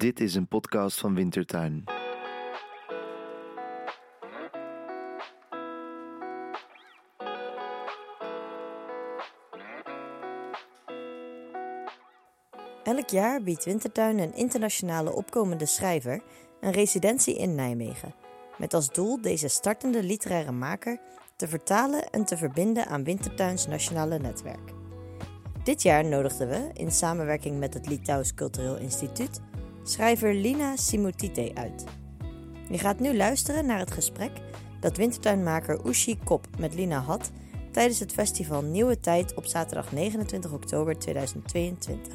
Dit is een podcast van Wintertuin. Elk jaar biedt Wintertuin een internationale opkomende schrijver een residentie in Nijmegen. Met als doel deze startende literaire maker te vertalen en te verbinden aan Wintertuins nationale netwerk. Dit jaar nodigden we, in samenwerking met het Litouws Cultureel Instituut, schrijver Lina Simutite uit. Je gaat nu luisteren naar het gesprek dat wintertuinmaker Ushi Kop met Lina had tijdens het festival Nieuwe Tijd op zaterdag 29 oktober 2022.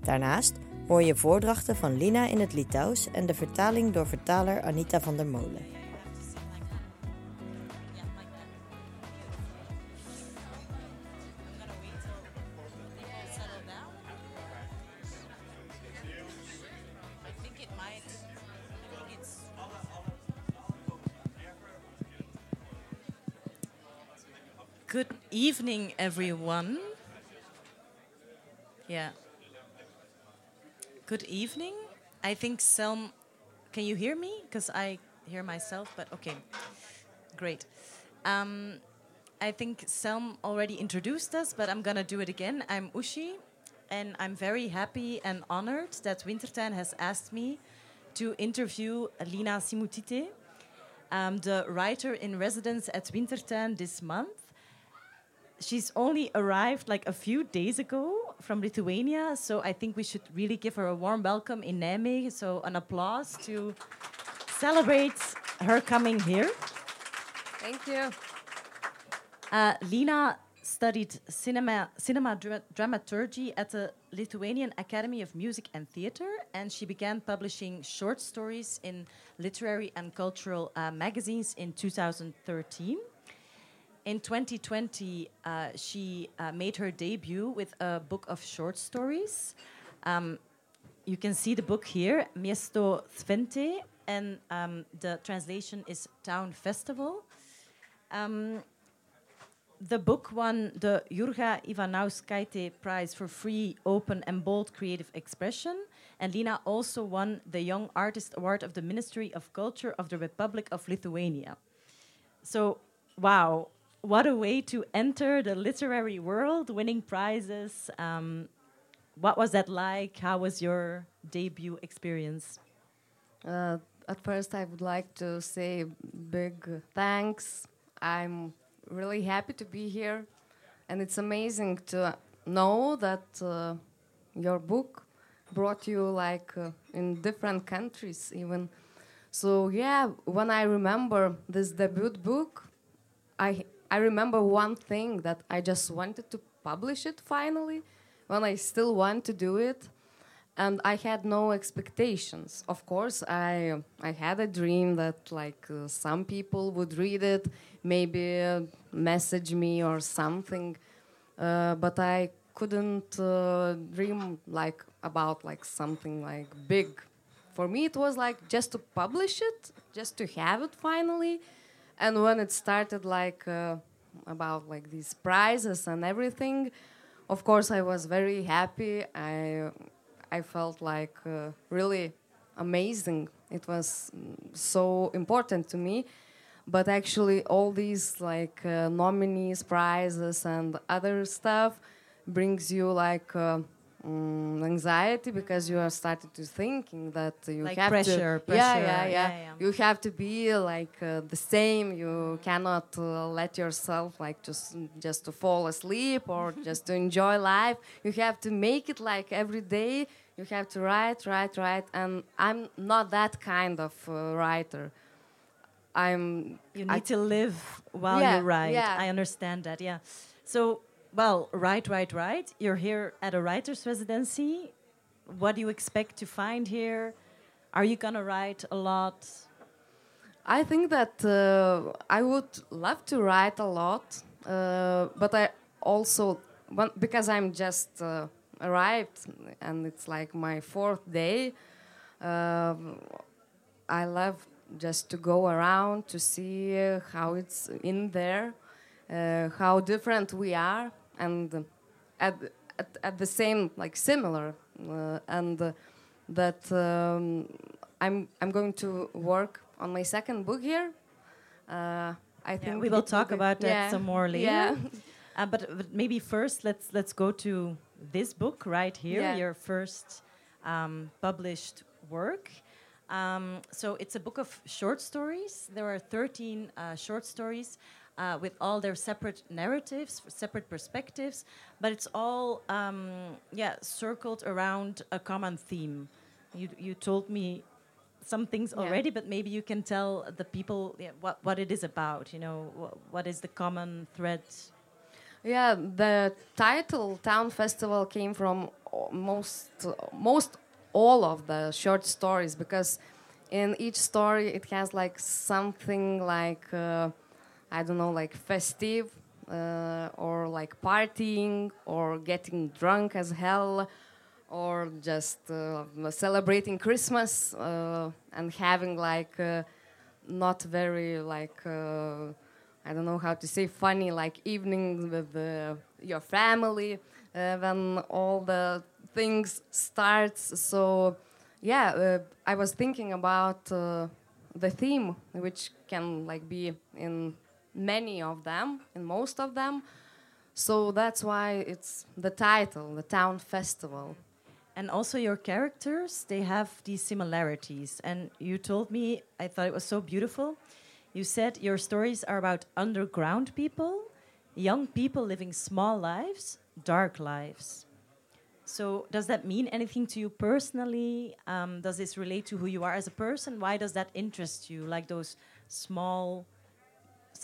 Daarnaast hoor je voordrachten van Lina in het Litouws en de vertaling door vertaler Anita van der Molen. Good evening, everyone. Yeah. Good evening. I think Selm. Can you hear me? Because I hear myself, but okay. Great. Um, I think Selm already introduced us, but I'm going to do it again. I'm Ushi, and I'm very happy and honored that Wintertuin has asked me to interview Lina Simutytė, um, the writer in residence at Wintertuin this month she's only arrived like a few days ago from Lithuania, so I think we should really give her a warm welcome in Nijmegen. So an applause to celebrate her coming here. Thank you. Uh, Lina studied cinema, cinema dra- dramaturgy at the Lithuanian Academy of Music and Theatre, and she began publishing short stories in literary and cultural uh, magazines in 2013. In 2020, uh, she uh, made her debut with a book of short stories. Um, you can see the book here, Miesto Svente, and um, the translation is Town Festival. Um, the book won the Jurga Ivanauskaite Prize for Free, Open, and Bold Creative Expression. And Lina also won the Young Artist Award of the Ministry of Culture of the Republic of Lithuania. So, wow, what a way to enter the literary world, winning prizes. Um, what was that like? How was your debut experience? Uh, at first, I would like to say big thanks. I'm really happy to be here, and it's amazing to know that uh, your book brought you like uh, in different countries even. So yeah, when I remember this debut book, I I remember one thing that I just wanted to publish it finally, when I still want to do it, and I had no expectations. Of course, I I had a dream that like uh, some people would read it, maybe uh, message me or something, uh, but I couldn't uh, dream like about like something like big. For me, it was like just to publish it, just to have it finally and when it started like uh, about like these prizes and everything of course i was very happy. I i felt like uh, really amazing. It was so important to me. But actually all these like uh, nominees prizes and other stuff brings you like mm, anxiety because you are starting to thinking that you Like have pressure, to pressure, yeah, yeah, yeah, yeah, yeah. you have to be like uh, the same. You cannot uh, let yourself like just just to fall asleep or just to enjoy life. You have to make it like every day. You have to write write write. And i'm not that kind of uh, writer. I'm You I- need to live while Yeah, you write. I understand that, yeah. So, well, right, right, right. You're here at a writer's residency. What do you expect to find here? Are you going to write a lot? I think that uh, I would love to write a lot, uh, but I also because I'm just uh, arrived and it's like my fourth day. Um I love just to go around to see how it's in there, uh, how different we are, and at, at at the same like similar, uh, and. Uh, that um, I'm I'm going to work on my second book here. Uh, I Yeah, think we will talk about that yeah, some more later. Yeah. Uh, but, but maybe first let's let's go to this book right here, Yeah. your first um, published work. Um, so it's a book of short stories. There are 13 uh, short stories uh, with all their separate narratives, separate perspectives, but it's all um, yeah circled around a common theme. You you told me some things Yeah. already, but maybe you can tell the people yeah, what what it is about. You know, wh- what is the common thread Yeah, the title Town Festival came from most most all of the short stories because in each story it has like something like uh, I don't know like festive uh, or like partying or getting drunk as hell or just uh, celebrating Christmas uh, and having like uh, not very like uh, I don't know how to say funny like evenings with uh, your family when all the things starts. So yeah, I was thinking about the theme, which can like be in many of them, in most of them. So that's why it's the title, the town festival. And also your characters, they have these similarities. And you told me, I thought it was so beautiful. You said your stories are about underground people, young people living small lives, dark lives. So, does that mean anything to you personally? Um, does this relate to who you are as a person? Why does that interest you? Like those small,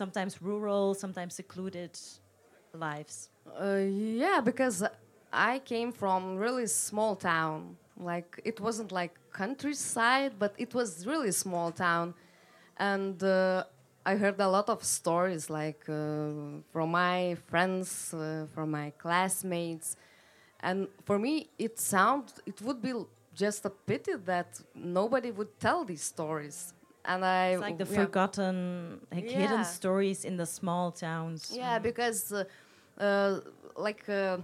sometimes rural, sometimes secluded lives? Uh, yeah, because I came from really small town. Like it wasn't like countryside, but it was really small town, and uh, I heard a lot of stories like uh, from my friends, uh, from my classmates, and for me it sound it would be just a pity that nobody would tell these stories. And I It's like the forgotten, like Yeah. hidden stories in the small towns. Yeah, because uh, uh, like uh,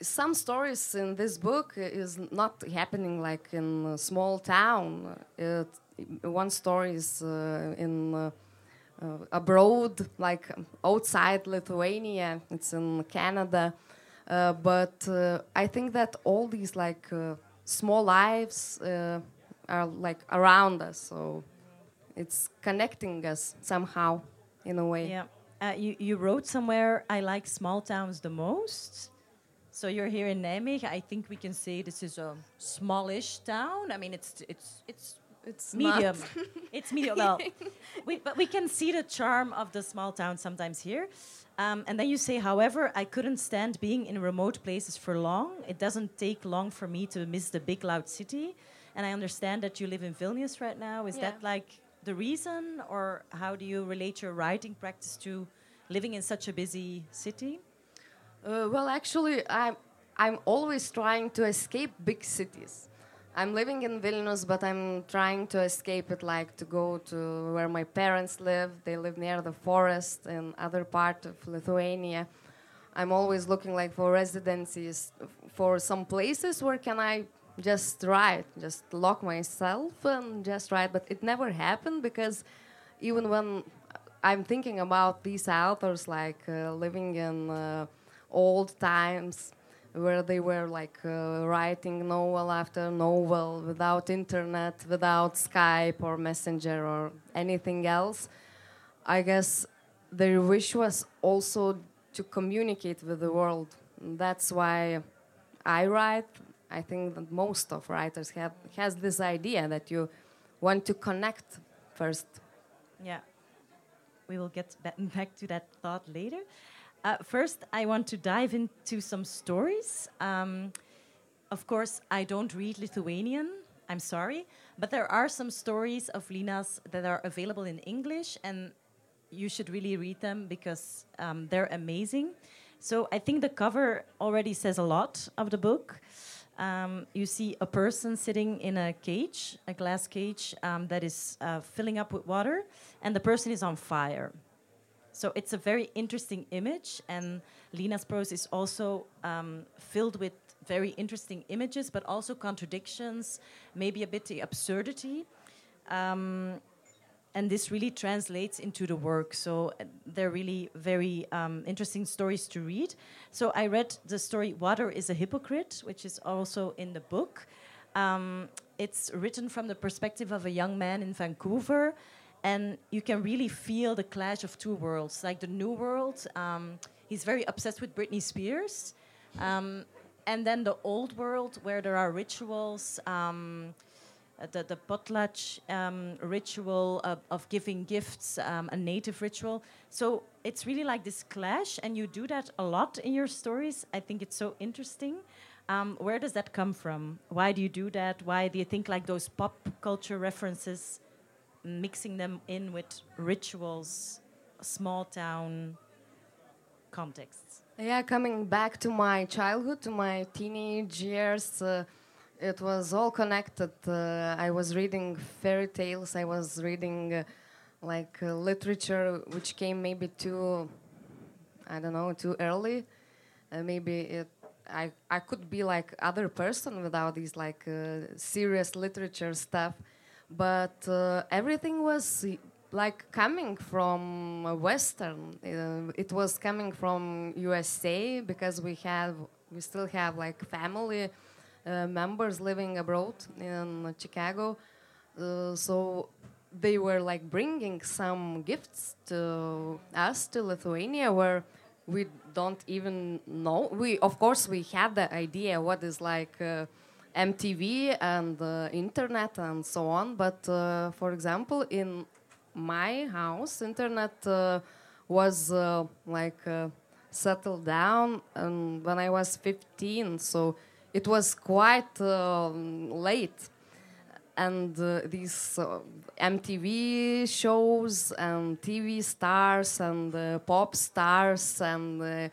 some stories in this book is not happening like in a small town. It, one story is uh, in uh, uh, abroad, like outside Lithuania. It's in Canada, uh, but uh, I think that all these like uh, small lives uh, are like around us, so it's connecting us somehow in a way. Yeah. Uh, you, you wrote somewhere, I like small towns the most. So you're here in Nijmegen. I think we can say this is a smallish town. I mean, it's it's it's It's medium. it's medium. Well, we, but we can see the charm of the small town sometimes here. Um, and then you say, however, I couldn't stand being in remote places for long. It doesn't take long for me to miss the big, loud city. And I understand that you live in Vilnius right now. Is that like the reason, or how do you relate your writing practice to living in such a busy city? Uh, well, actually, I'm I'm always trying to escape big cities. I'm living in Vilnius, but I'm trying to escape it, like to go to where my parents live. They live near the forest in other part of Lithuania. I'm always looking like for residencies, for some places where can I just write, just lock myself and just write. But it never happened because even when I'm thinking about these authors, like uh, living in uh, old times where they were like uh, writing novel after novel without internet, without Skype or Messenger or anything else. I guess their wish was also to communicate with the world. That's why I write. I think that most of writers have has this idea that you want to connect first. Yeah. We will get back to that thought later. Uh, first, I want to dive into some stories. Um, of course, I don't read Lithuanian. I'm sorry. But there are some stories of Lina's that are available in English, and you should really read them because um, they're amazing. So I think the cover already says a lot of the book. Um, you see a person sitting in a cage, a glass cage um, that is uh, filling up with water, and the person is on fire. So it's a very interesting image, and Lina's prose is also um, filled with very interesting images, but also contradictions, maybe a bit the absurdity. And this really translates into the work. So uh, they're really very um, interesting stories to read. So I read the story "Water is a Hypocrite," which is also in the book. Um, it's written from the perspective of a young man in Vancouver, and you can really feel the clash of two worlds. Like the new world, um, he's very obsessed with Britney Spears, um, and then the old world where there are rituals um, the, the potlatch um, ritual of, of, giving gifts, um, a native ritual. So it's really like this clash, and you do that a lot in your stories. I think it's so interesting. Um, where does that come from? Why do you do that? Why do you think like those pop culture references, mixing them in with rituals, small town contexts? Yeah, coming back to my childhood, to my teenage years. Uh, it was all connected. Uh, I was reading fairy tales. I was reading uh, like uh, literature, which came maybe too, I don't know, too early. Uh, maybe it, I I could be like other person without these like uh, serious literature stuff, but uh, everything was like coming from Western. it was coming from USA because we have we still have like family uh, members living abroad in Chicago. Uh, so they were like bringing some gifts to us to Lithuania where we don't even know. We of course we had the idea what is like uh, MTV and uh, internet and so on. But uh, for example, in my house, internet uh, was like settled down, and when I was 15, so it was quite um, late and uh, these uh, MTV shows and TV stars and uh, pop stars and uh,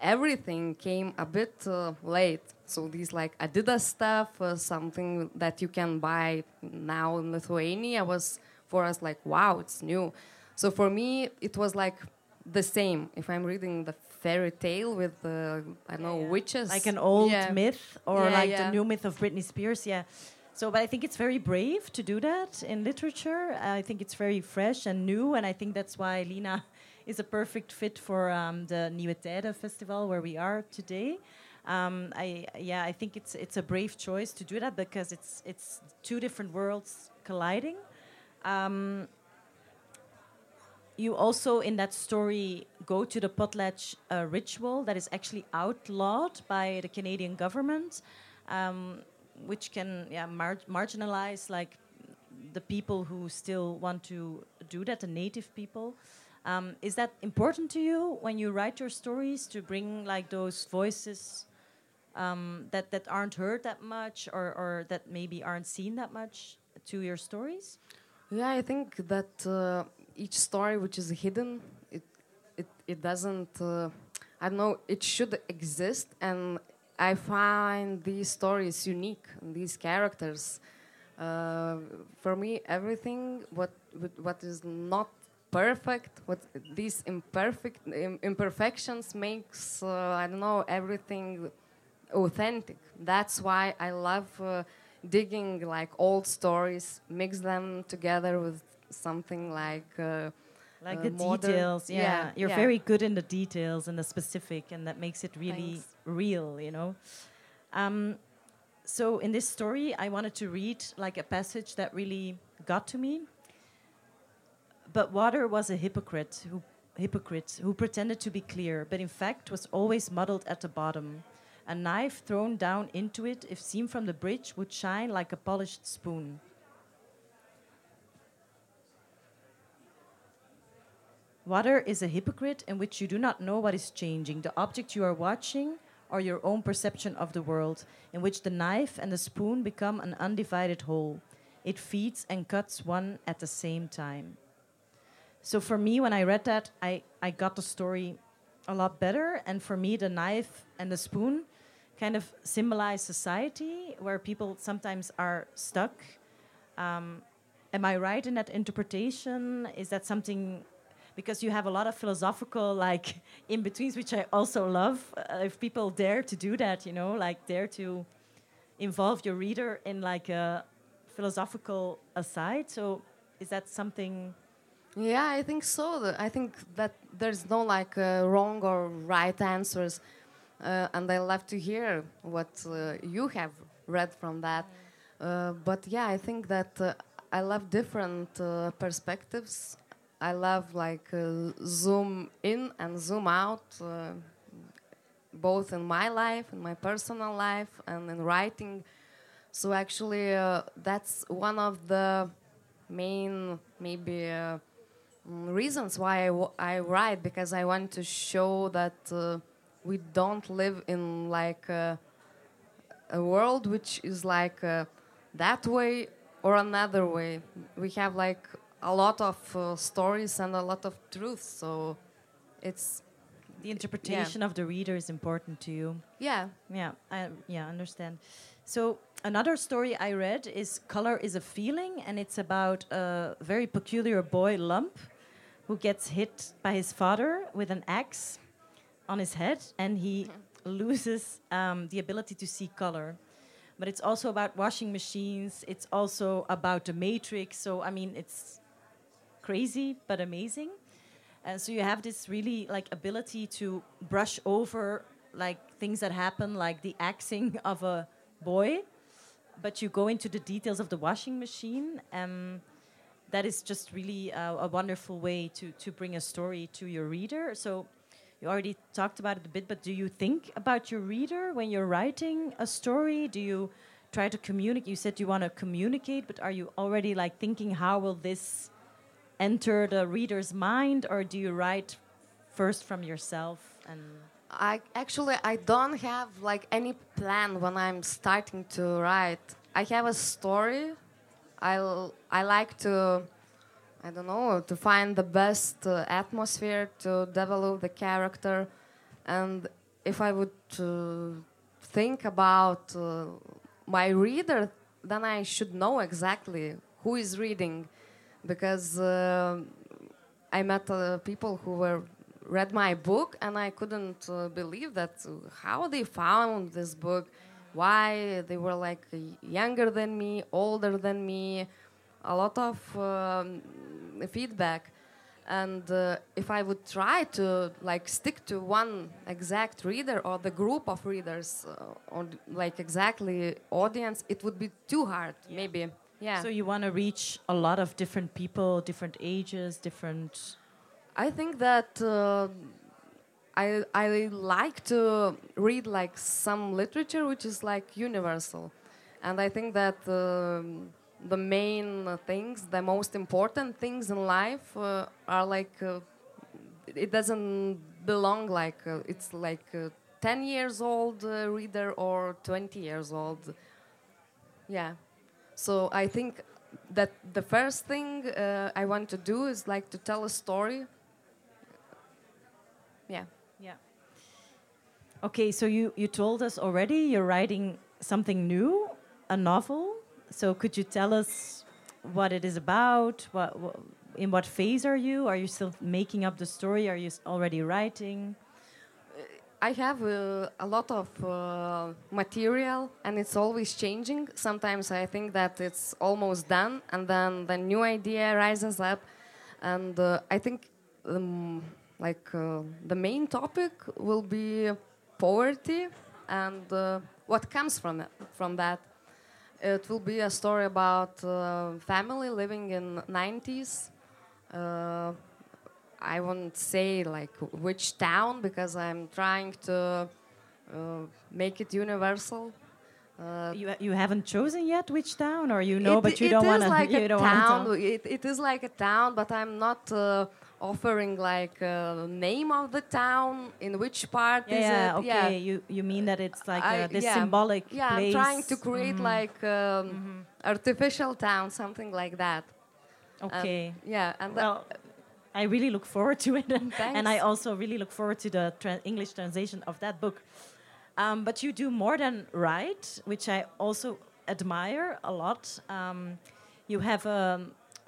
everything came a bit uh, late. So these like Adidas stuff, something that you can buy now in Lithuania, was for us like wow, it's new. So for me, it was like the same. If I'm reading the fairy tale with uh, I don't know yeah. witches, like an old yeah. myth or yeah, like the new myth of Britney Spears. Yeah. So, but I think it's very brave to do that in literature. I think it's very fresh and new, and I think that's why Lina is a perfect fit for um, the Nieuwe Festival where we are today. Um, I yeah, I think it's it's a brave choice to do that because it's it's two different worlds colliding. Um, you also in that story go to the potlatch uh, ritual that is actually outlawed by the Canadian government, um, which can yeah, mar marginalize like the people who still want to do that, the native people. Um, is that important to you when you write your stories to bring like those voices um, that that aren't heard that much or, or that maybe aren't seen that much to your stories? Yeah, I think that uh, each story which is hidden, it it it doesn't. Uh, I don't know. It should exist, and I find these stories unique. These characters. Uh, for me, everything what what is not perfect, what these imperfect imperfections makes uh, I don't know everything authentic. That's why I love uh, digging like old stories, mix them together with something like uh, like uh, the details yeah, yeah you're yeah. very good in the details and the specific and that makes it really Thanks. real you know? Um, so in this story i wanted to read like a passage that really got to me. But water was a hypocrite who hypocrite who pretended to be clear but in fact was always muddled at the bottom. A knife thrown down into it if seen from the bridge would shine like a polished spoon Water is a hypocrite in which you do not know what is changing, the object you are watching or your own perception of the world, in which the knife and the spoon become an undivided whole. It feeds and cuts one at the same time. So for me, when I read that, I, I got the story a lot better. And for me, the knife and the spoon kind of symbolize society where people sometimes are stuck. Um, am I right in that interpretation? Is that something because you have a lot of philosophical like in betweens, which I also love. Uh, if people dare to do that, you know, like dare to involve your reader in like a philosophical aside. So is that something? Yeah, I think so. I think that there's no like uh, wrong or right answers, uh, and I love to hear what uh, you have read from that. Uh, but yeah, I think that uh, I love different uh, perspectives. I love like uh, zoom in and zoom out, uh, both in my life, in my personal life, and in writing. So actually, uh, that's one of the main maybe uh, mm, reasons why I, write because I want to show that uh, we don't live in like uh, a world which is like that way or another way. We have like a lot of uh, stories and a lot of truth. So it's The interpretation of the reader is important to you. yeah. Yeah, I yeah understand. So another story I read is "Color is a Feeling," and it's about a very peculiar boy, Lump, who gets hit by his father with an axe on his head, and he loses um, the ability to see color. But it's also about washing machines. It's also about the Matrix. So I mean, it's crazy but amazing. And so you have this really like ability to brush over like things that happen, like the axing of a boy, but you go into the details of the washing machine. Um, that is just really uh, a wonderful way to to bring a story to your reader. So you already talked about it a bit, but do you think about your reader when you're writing a story? Do you try to communicate? You said you want to communicate, but are you already like thinking how will this enter the reader's mind, or do you write first from yourself and? I actually I don't have like any plan when I'm starting to write. I have a story. I I like to I don't know to find the best uh, atmosphere to develop the character, and if I would uh, think about uh, my reader, then I should know exactly who is reading, because uh, I met uh, people who were read my book and I couldn't uh, believe that uh, how they found this book, why they were like younger than me, older than me, a lot of um, feedback. And uh, if I would try to like stick to one exact reader or the group of readers uh, or like exactly audience, it would be too hard. Maybe, yeah. So you want to reach a lot of different people, different ages, different. I think that uh, I I like to read like some literature which is like universal, and I think that um, the main uh, things, the most important things in life, uh, are like uh, it doesn't belong like uh, it's like a ten years old uh, reader or twenty years old. Yeah, so I think that the first thing uh, I want to do is like to tell a story. Yeah. Yeah. Okay, so you, you told us already you're writing something new, a novel. So could you tell us what it is about? What, what in what phase are you? Are you still making up the story? Are you already writing? I have uh, a lot of uh, material and it's always changing. Sometimes I think that it's almost done and then the new idea rises up. And uh, I think um, like uh, the main topic will be poverty and uh, what comes from it, from that. It will be a story about uh, family living in 90s. Uh, I won't say like which town because I'm trying to uh, make it universal. Uh, You, you haven't chosen yet which town, or you know, it, but you don't want to. like you don't wanna town. tell. It, it is like a town, but I'm not uh, offering like a name of the town. In which part Yeah, is yeah, it? okay. You you mean that it's like I- uh, this yeah. symbolic Yeah, place? I'm trying to create Mhm. like um, artificial town, something like that. Um, Okay. yeah, and well, I really look forward to it, and, and I also really look forward to the tran English translation of that book. Um, but you do more than write, which I also admire a lot. Um, you have a,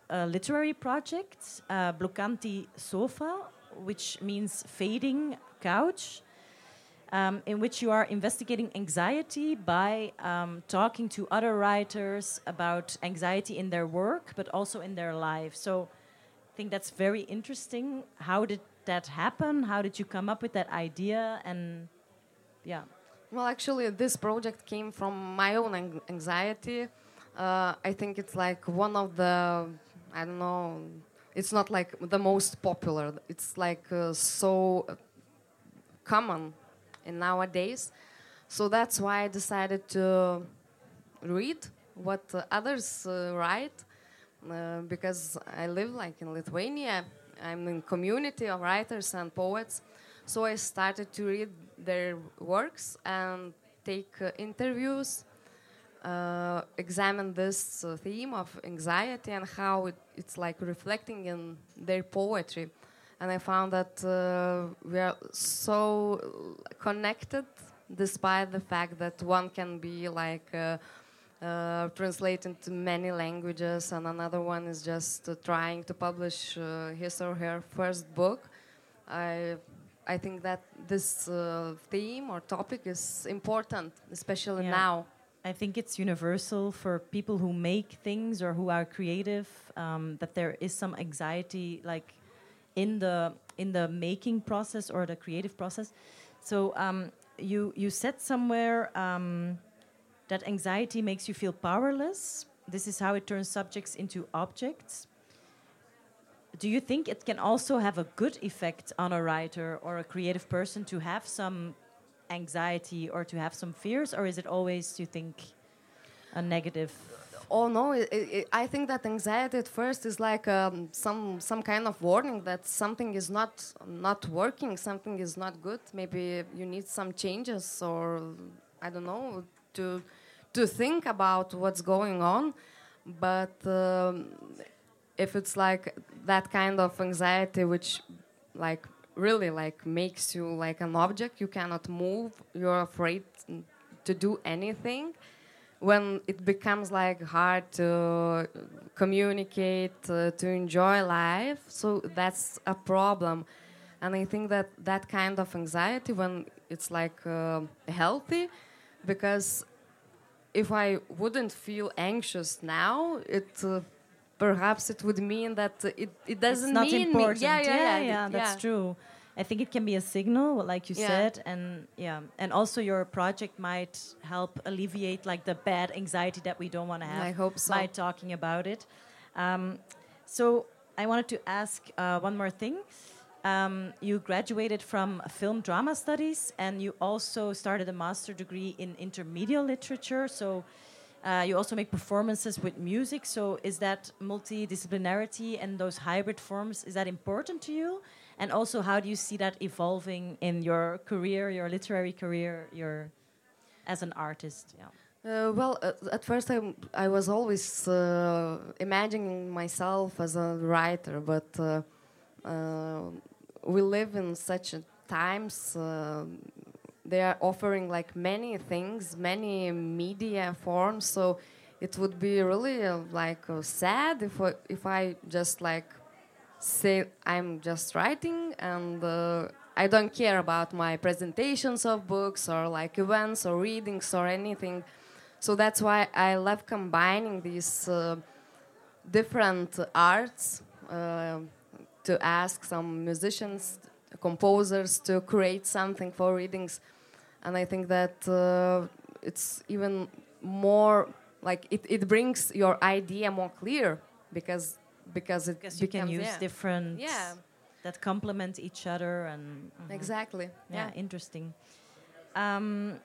a literary project, uh, Blunkanti Sofa, which means fading couch, um, in which you are investigating anxiety by um, talking to other writers about anxiety in their work, but also in their life. So think that's very interesting. How did that happen? How did you come up with that idea? And yeah. Well, actually, this project came from my own anxiety. Uh, I think it's like one of the, I don't know, it's not like the most popular. It's like uh, so common in nowadays. So that's why I decided to read what uh, others write uh, because I live like in Lithuania. I'm in community of writers and poets. So I started to read their works and take uh, interviews, uh, examine this uh, theme of anxiety and how it, it's like reflecting in their poetry. And I found that uh, we are so connected, despite the fact that one can be like uh, translated to many languages, and another one is just uh, trying to publish uh, his or her first book. I I think that this uh, theme or topic is important, especially Yeah. now. I think it's universal for people who make things or who are creative um, that there is some anxiety, like in the in the making process or the creative process. So um, you you said somewhere um, that anxiety makes you feel powerless. This is how it turns subjects into objects. Do you think it can also have a good effect on a writer or a creative person to have some anxiety or to have some fears, or is it always, you think, a negative? Oh no! It, it, I think that anxiety at first is like um, some some kind of warning that something is not not working, something is not good. Maybe you need some changes, or I don't know to to think about what's going on. But um, if it's like that kind of anxiety, which like really like makes you like an object, you cannot move. You're afraid to do anything when it becomes like hard to communicate uh, to enjoy life so that's a problem and i think that that kind of anxiety when it's like uh, healthy because if i wouldn't feel anxious now it uh, perhaps it would mean that it, it doesn't it's not mean important. me yeah yeah yeah, yeah, that's yeah. true. I think it can be a signal, like you Yeah. said, and yeah, and also your project might help alleviate like the bad anxiety that we don't want to have. I hope so. By talking about it. Um, so I wanted to ask uh, one more thing. Um, you graduated from film drama studies, and you also started a master degree in intermediate literature. So. Uh, you also make performances with music. So, is that multidisciplinarity and those hybrid forms is that important to you? And also, how do you see that evolving in your career, your literary career, your as an artist? Yeah. Uh, well, uh, at first I, I was always uh, imagining myself as a writer, but uh, uh, we live in such a times. Uh, they are offering like many things, many media forms. So it would be really uh, like uh, sad if I, if I just like say I'm just writing and uh, I don't care about my presentations of books or like events or readings or anything. So that's why I love combining these uh, different arts uh, to ask some musicians, composers to create something for readings. And I think that uh, it's even more like it, it brings your idea more clear because because it Because you can use yeah. different Yeah. that complement each other and mhm. Exactly. yeah, Yeah. interesting. Um,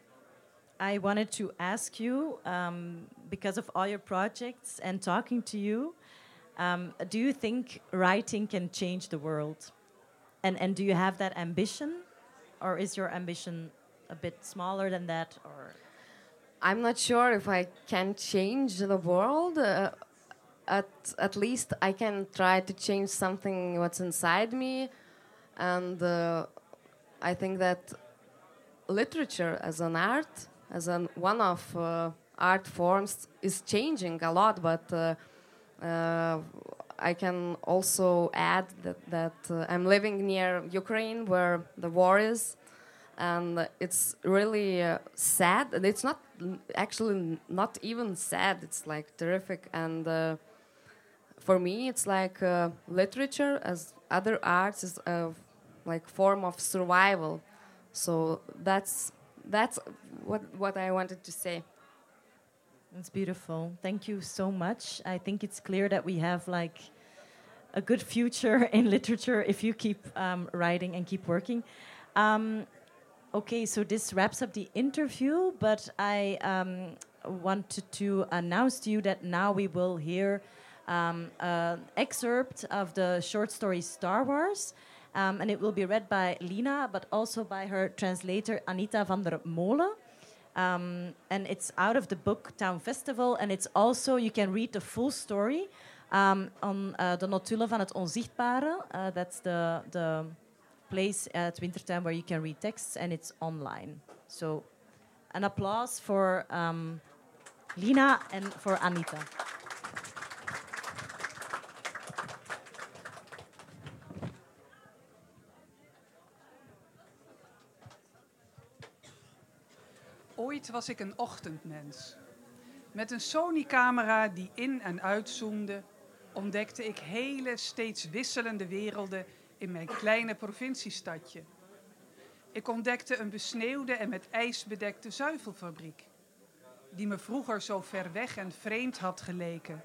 I wanted to ask you um, because of all your projects and talking to you. Um, do you think writing can change the world? And and do you have that ambition, or is your ambition a bit smaller than that? Or I'm not sure if I can change the world. Uh, at at least I can try to change something what's inside me, and uh, I think that literature as an art, as an one of uh, art forms, is changing a lot. But uh, I can also add that, that uh, I'm living near Ukraine where the war is, and it's really uh, sad. And it's not actually not even sad. It's like terrific. And uh, for me, it's like uh, literature as other arts is a like form of survival. So that's that's what what I wanted to say. It's beautiful. Thank you so much. I think it's clear that we have like a good future in literature if you keep um, writing and keep working. Um, okay, so this wraps up the interview, but I um, wanted to announce to you that now we will hear um, an excerpt of the short story Star Wars. Um, and it will be read by Lina, but also by her translator Anita van der Molen. Um, and it's out of the book Town Festival. And it's also, you can read the full story um, on uh, the notulen van het onzichtbare. Uh, that's the, the place at Wintertuin where you can read texts, and it's online. So, an applause for um, Lina and for Anita. Ooit was ik een ochtendmens. Met een Sony-camera die in- en uitzoomde, ontdekte ik hele, steeds wisselende werelden in mijn kleine provinciestadje. Ik ontdekte een besneeuwde en met ijs bedekte zuivelfabriek, die me vroeger zo ver weg en vreemd had geleken.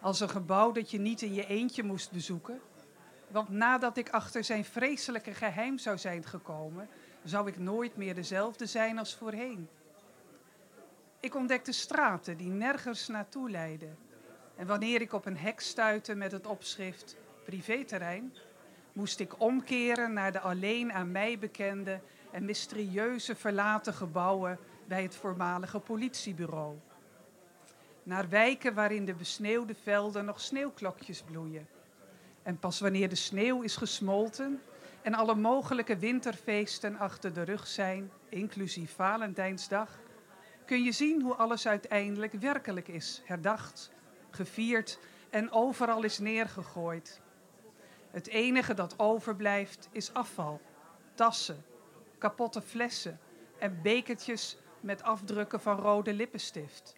Als een gebouw dat je niet in je eentje moest bezoeken. Want nadat ik achter zijn vreselijke geheim zou zijn gekomen, zou ik nooit meer dezelfde zijn als voorheen. Ik ontdekte straten die nergens naartoe leidden. En wanneer ik op een hek stuitte met het opschrift privéterrein, moest ik omkeren naar de alleen aan mij bekende en mysterieuze verlaten gebouwen bij het voormalige politiebureau. Naar wijken waarin de besneeuwde velden nog sneeuwklokjes bloeien. En pas wanneer de sneeuw is gesmolten en alle mogelijke winterfeesten achter de rug zijn, inclusief Valentijnsdag, kun je zien hoe alles uiteindelijk werkelijk is, herdacht, gevierd en overal is neergegooid. Het enige dat overblijft is afval, tassen, kapotte flessen en bekertjes met afdrukken van rode lippenstift.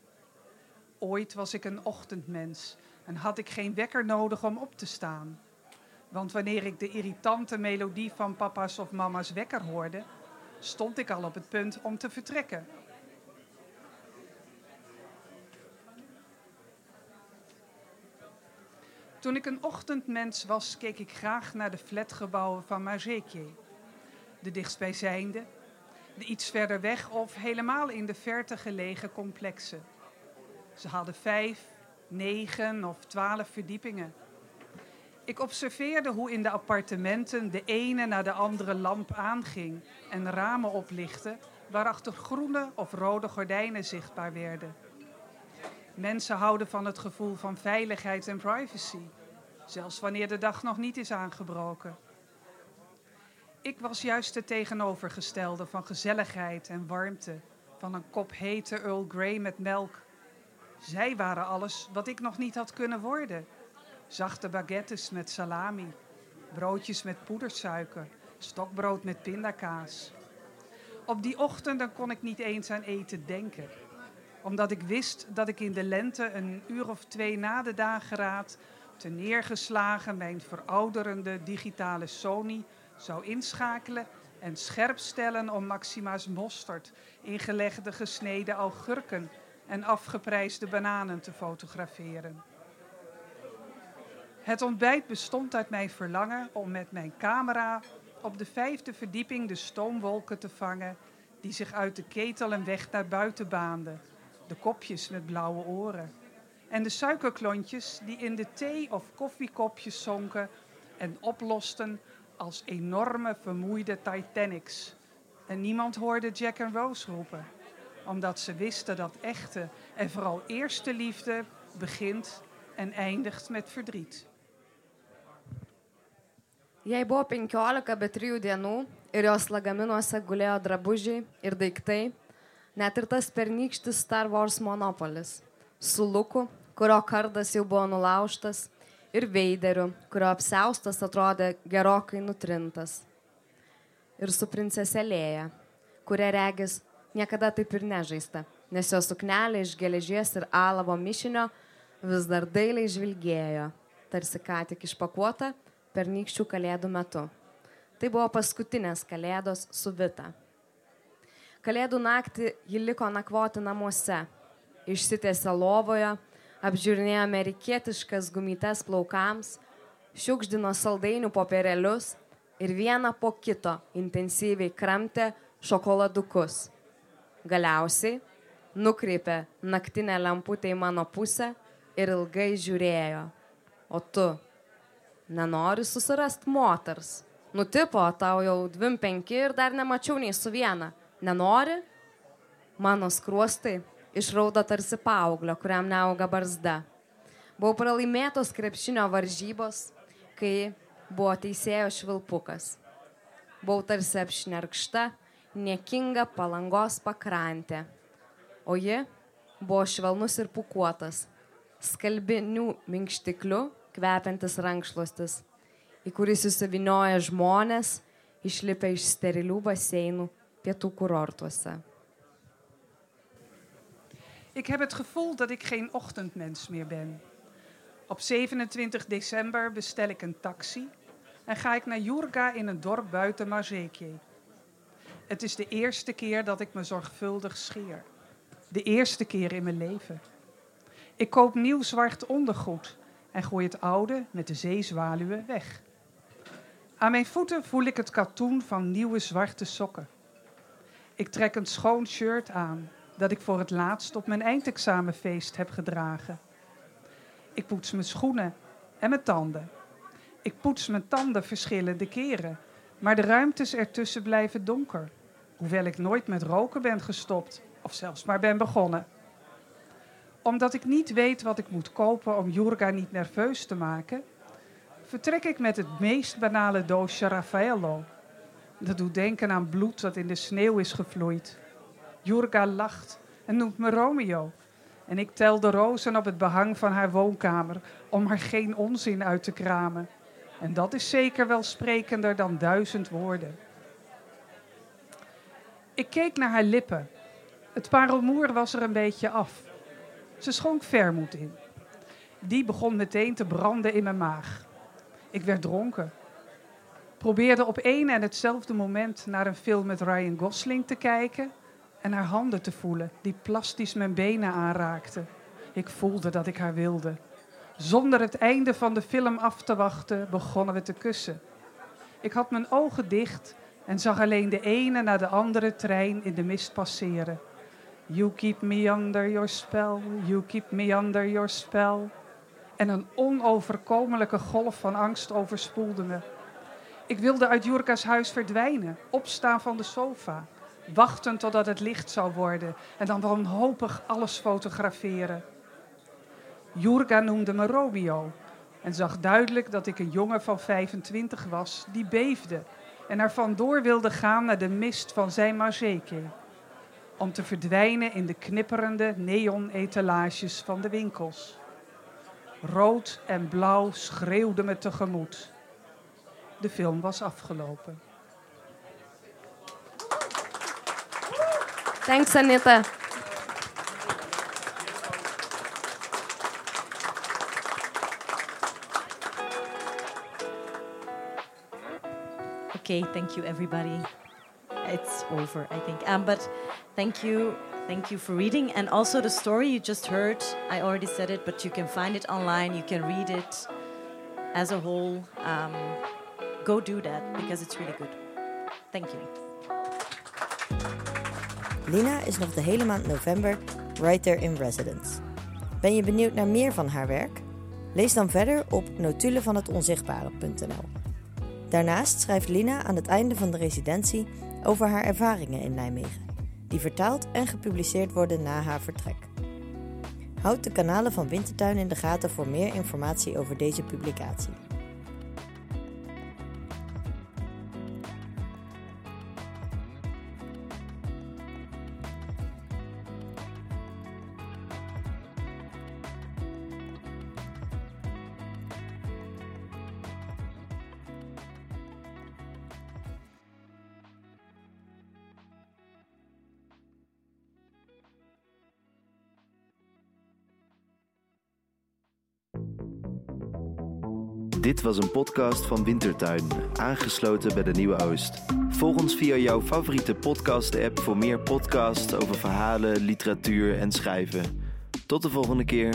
Ooit was ik een ochtendmens en had ik geen wekker nodig om op te staan. Want wanneer ik de irritante melodie van papa's of mama's wekker hoorde, stond ik al op het punt om te vertrekken. Toen ik een ochtendmens was, keek ik graag naar de flatgebouwen van Mazekje. De dichtstbijzijnde, de iets verder weg of helemaal in de verte gelegen complexen. Ze hadden vijf, negen of twaalf verdiepingen. Ik observeerde hoe in de appartementen de ene na de andere lamp aanging en ramen oplichtten waarachter groene of rode gordijnen zichtbaar werden. Mensen houden van het gevoel van veiligheid en privacy, zelfs wanneer de dag nog niet is aangebroken. Ik was juist het tegenovergestelde van gezelligheid en warmte, van een kop hete Earl Grey met melk. Zij waren alles wat ik nog niet had kunnen worden. Zachte baguettes met salami, broodjes met poedersuiker, stokbrood met pindakaas. Op die ochtenden kon ik niet eens aan eten denken omdat ik wist dat ik in de lente een uur of twee na de dageraad neergeslagen mijn verouderende digitale Sony zou inschakelen en scherp stellen om Maxima's mosterd, ingelegde gesneden augurken en afgeprijsde bananen te fotograferen. Het ontbijt bestond uit mijn verlangen om met mijn camera op de vijfde verdieping de stoomwolken te vangen die zich uit de ketel een weg naar buiten baanden de kopjes met blauwe oren. En de suikerklontjes die in de thee- of koffiekopjes zonken en oplosten als enorme vermoeide Titanics. En niemand hoorde Jack en Rose roepen, omdat ze wisten dat echte en vooral eerste liefde begint en eindigt met verdriet. Jai buvo 15 be 3 dienų ir jos lagaminuose gulėjo drabužiai ir daiktai, net ir tas pernykštis Star Wars monopolis su luku, kurio kardas jau buvo nulaužtas ir veideriu, kurio apseustas atrodė gerokai nutrintas. Ir su princese Lėja, kuria regis niekada taip ir nežaista, nes jo suknelė iš geležies ir alavo mišinio vis dar dailiai žvilgėjo, tarsi ką tik išpakuota pernykščių kalėdų metu. Tai buvo paskutinės kalėdos su Vita. Kalėdų naktį ji liko nakvoti namuose, išsitėse lovoje, apžiūrinėjo amerikietiškas gumytes plaukams, šiukšdino saldainių popierelius ir vieną po kito intensyviai kramtė šokoladukus. Galiausiai nukreipė naktinę lemputę į mano pusę ir ilgai žiūrėjo. O tu nenori susirasti moters. Nutipo, tau jau 25 ir dar nemačiau nei su viena. Nenori? Mano skruostai išraudo tarsi paauglio, kuriam neauga barzda. Buvau pralaimėtos krepšinio varžybos, kai buvo teisėjo švilpukas. Buvau tarsi apšnerkšta, niekinga palangos pakrantė. O ji buvo švelnus ir pukuotas, skalbinių minkštikliu kvepiantis rankšluostis, į kurį susivinioja žmonės, išlipę iš sterilių baseinų pietų kurortuose. Ik heb het gevoel dat ik geen ochtendmens meer ben. Op 27 december bestel ik een taxi en ga ik naar Jurga in een dorp buiten Mazekje. Het is de eerste keer dat ik me zorgvuldig scheer. De eerste keer in mijn leven. Ik koop nieuw zwart ondergoed en gooi het oude met de zeezwaluwen weg. Aan mijn voeten voel ik het katoen van nieuwe zwarte sokken. Ik trek een schoon shirt aan dat ik voor het laatst op mijn eindexamenfeest heb gedragen. Ik poets mijn schoenen en mijn tanden. Ik poets mijn tanden verschillende keren, maar de ruimtes ertussen blijven donker, hoewel ik nooit met roken ben gestopt of zelfs maar ben begonnen omdat ik niet weet wat ik moet kopen om Jurga niet nerveus te maken, vertrek ik met het meest banale doosje Raffaello. Dat doet denken aan bloed dat in de sneeuw is gevloeid. Jurga lacht en noemt me Romeo. En ik tel de rozen op het behang van haar woonkamer om er geen onzin uit te kramen. En dat is zeker wel sprekender dan duizend woorden. Ik keek naar haar lippen. Het parelmoer was er een beetje af. Ze schonk vermoed in. Die begon meteen te branden in mijn maag. Ik werd dronken. Probeerde op één en hetzelfde moment naar een film met Ryan Gosling te kijken en haar handen te voelen die plastisch mijn benen aanraakten. Ik voelde dat ik haar wilde. Zonder het einde van de film af te wachten, begonnen we te kussen. Ik had mijn ogen dicht en zag alleen de ene na de andere trein in de mist passeren. You keep me under your spell, you keep me under your spell. En een onoverkomelijke golf van angst overspoelde me. Ik wilde uit Jurka's huis verdwijnen, opstaan van de sofa, wachten totdat het licht zou worden en dan wanhopig alles fotograferen. Jurka noemde me Romeo en zag duidelijk dat ik een jongen van 25 was die beefde en er vandoor wilde gaan naar de mist van zijn Mazeke om te verdwijnen in de knipperende neon-etalages van de winkels. Rood en blauw schreeuwden me tegemoet. De film was afgelopen. Thanks, Anita. Okay, thank you, everybody. It's over, I think. Um, but thank you, thank you for reading, and also the story you just heard. I already said it, but you can find it online. You can read it as a whole. Um, go do that because it's really good. Thank you. Lina is nog de hele maand november writer in residence. Ben je benieuwd naar meer van haar werk? Lees dan verder op notulenvanhetonzichtbare.nl. Daarnaast schrijft Lina aan het einde van de residentie over haar ervaringen in Nijmegen, die vertaald en gepubliceerd worden na haar vertrek. Houd de kanalen van Wintertuin in de gaten voor meer informatie over deze publicatie. Dit was een podcast van Wintertuin, aangesloten bij de Nieuwe Oost. Volg ons via jouw favoriete podcast-app voor meer podcasts over verhalen, literatuur en schrijven. Tot de volgende keer.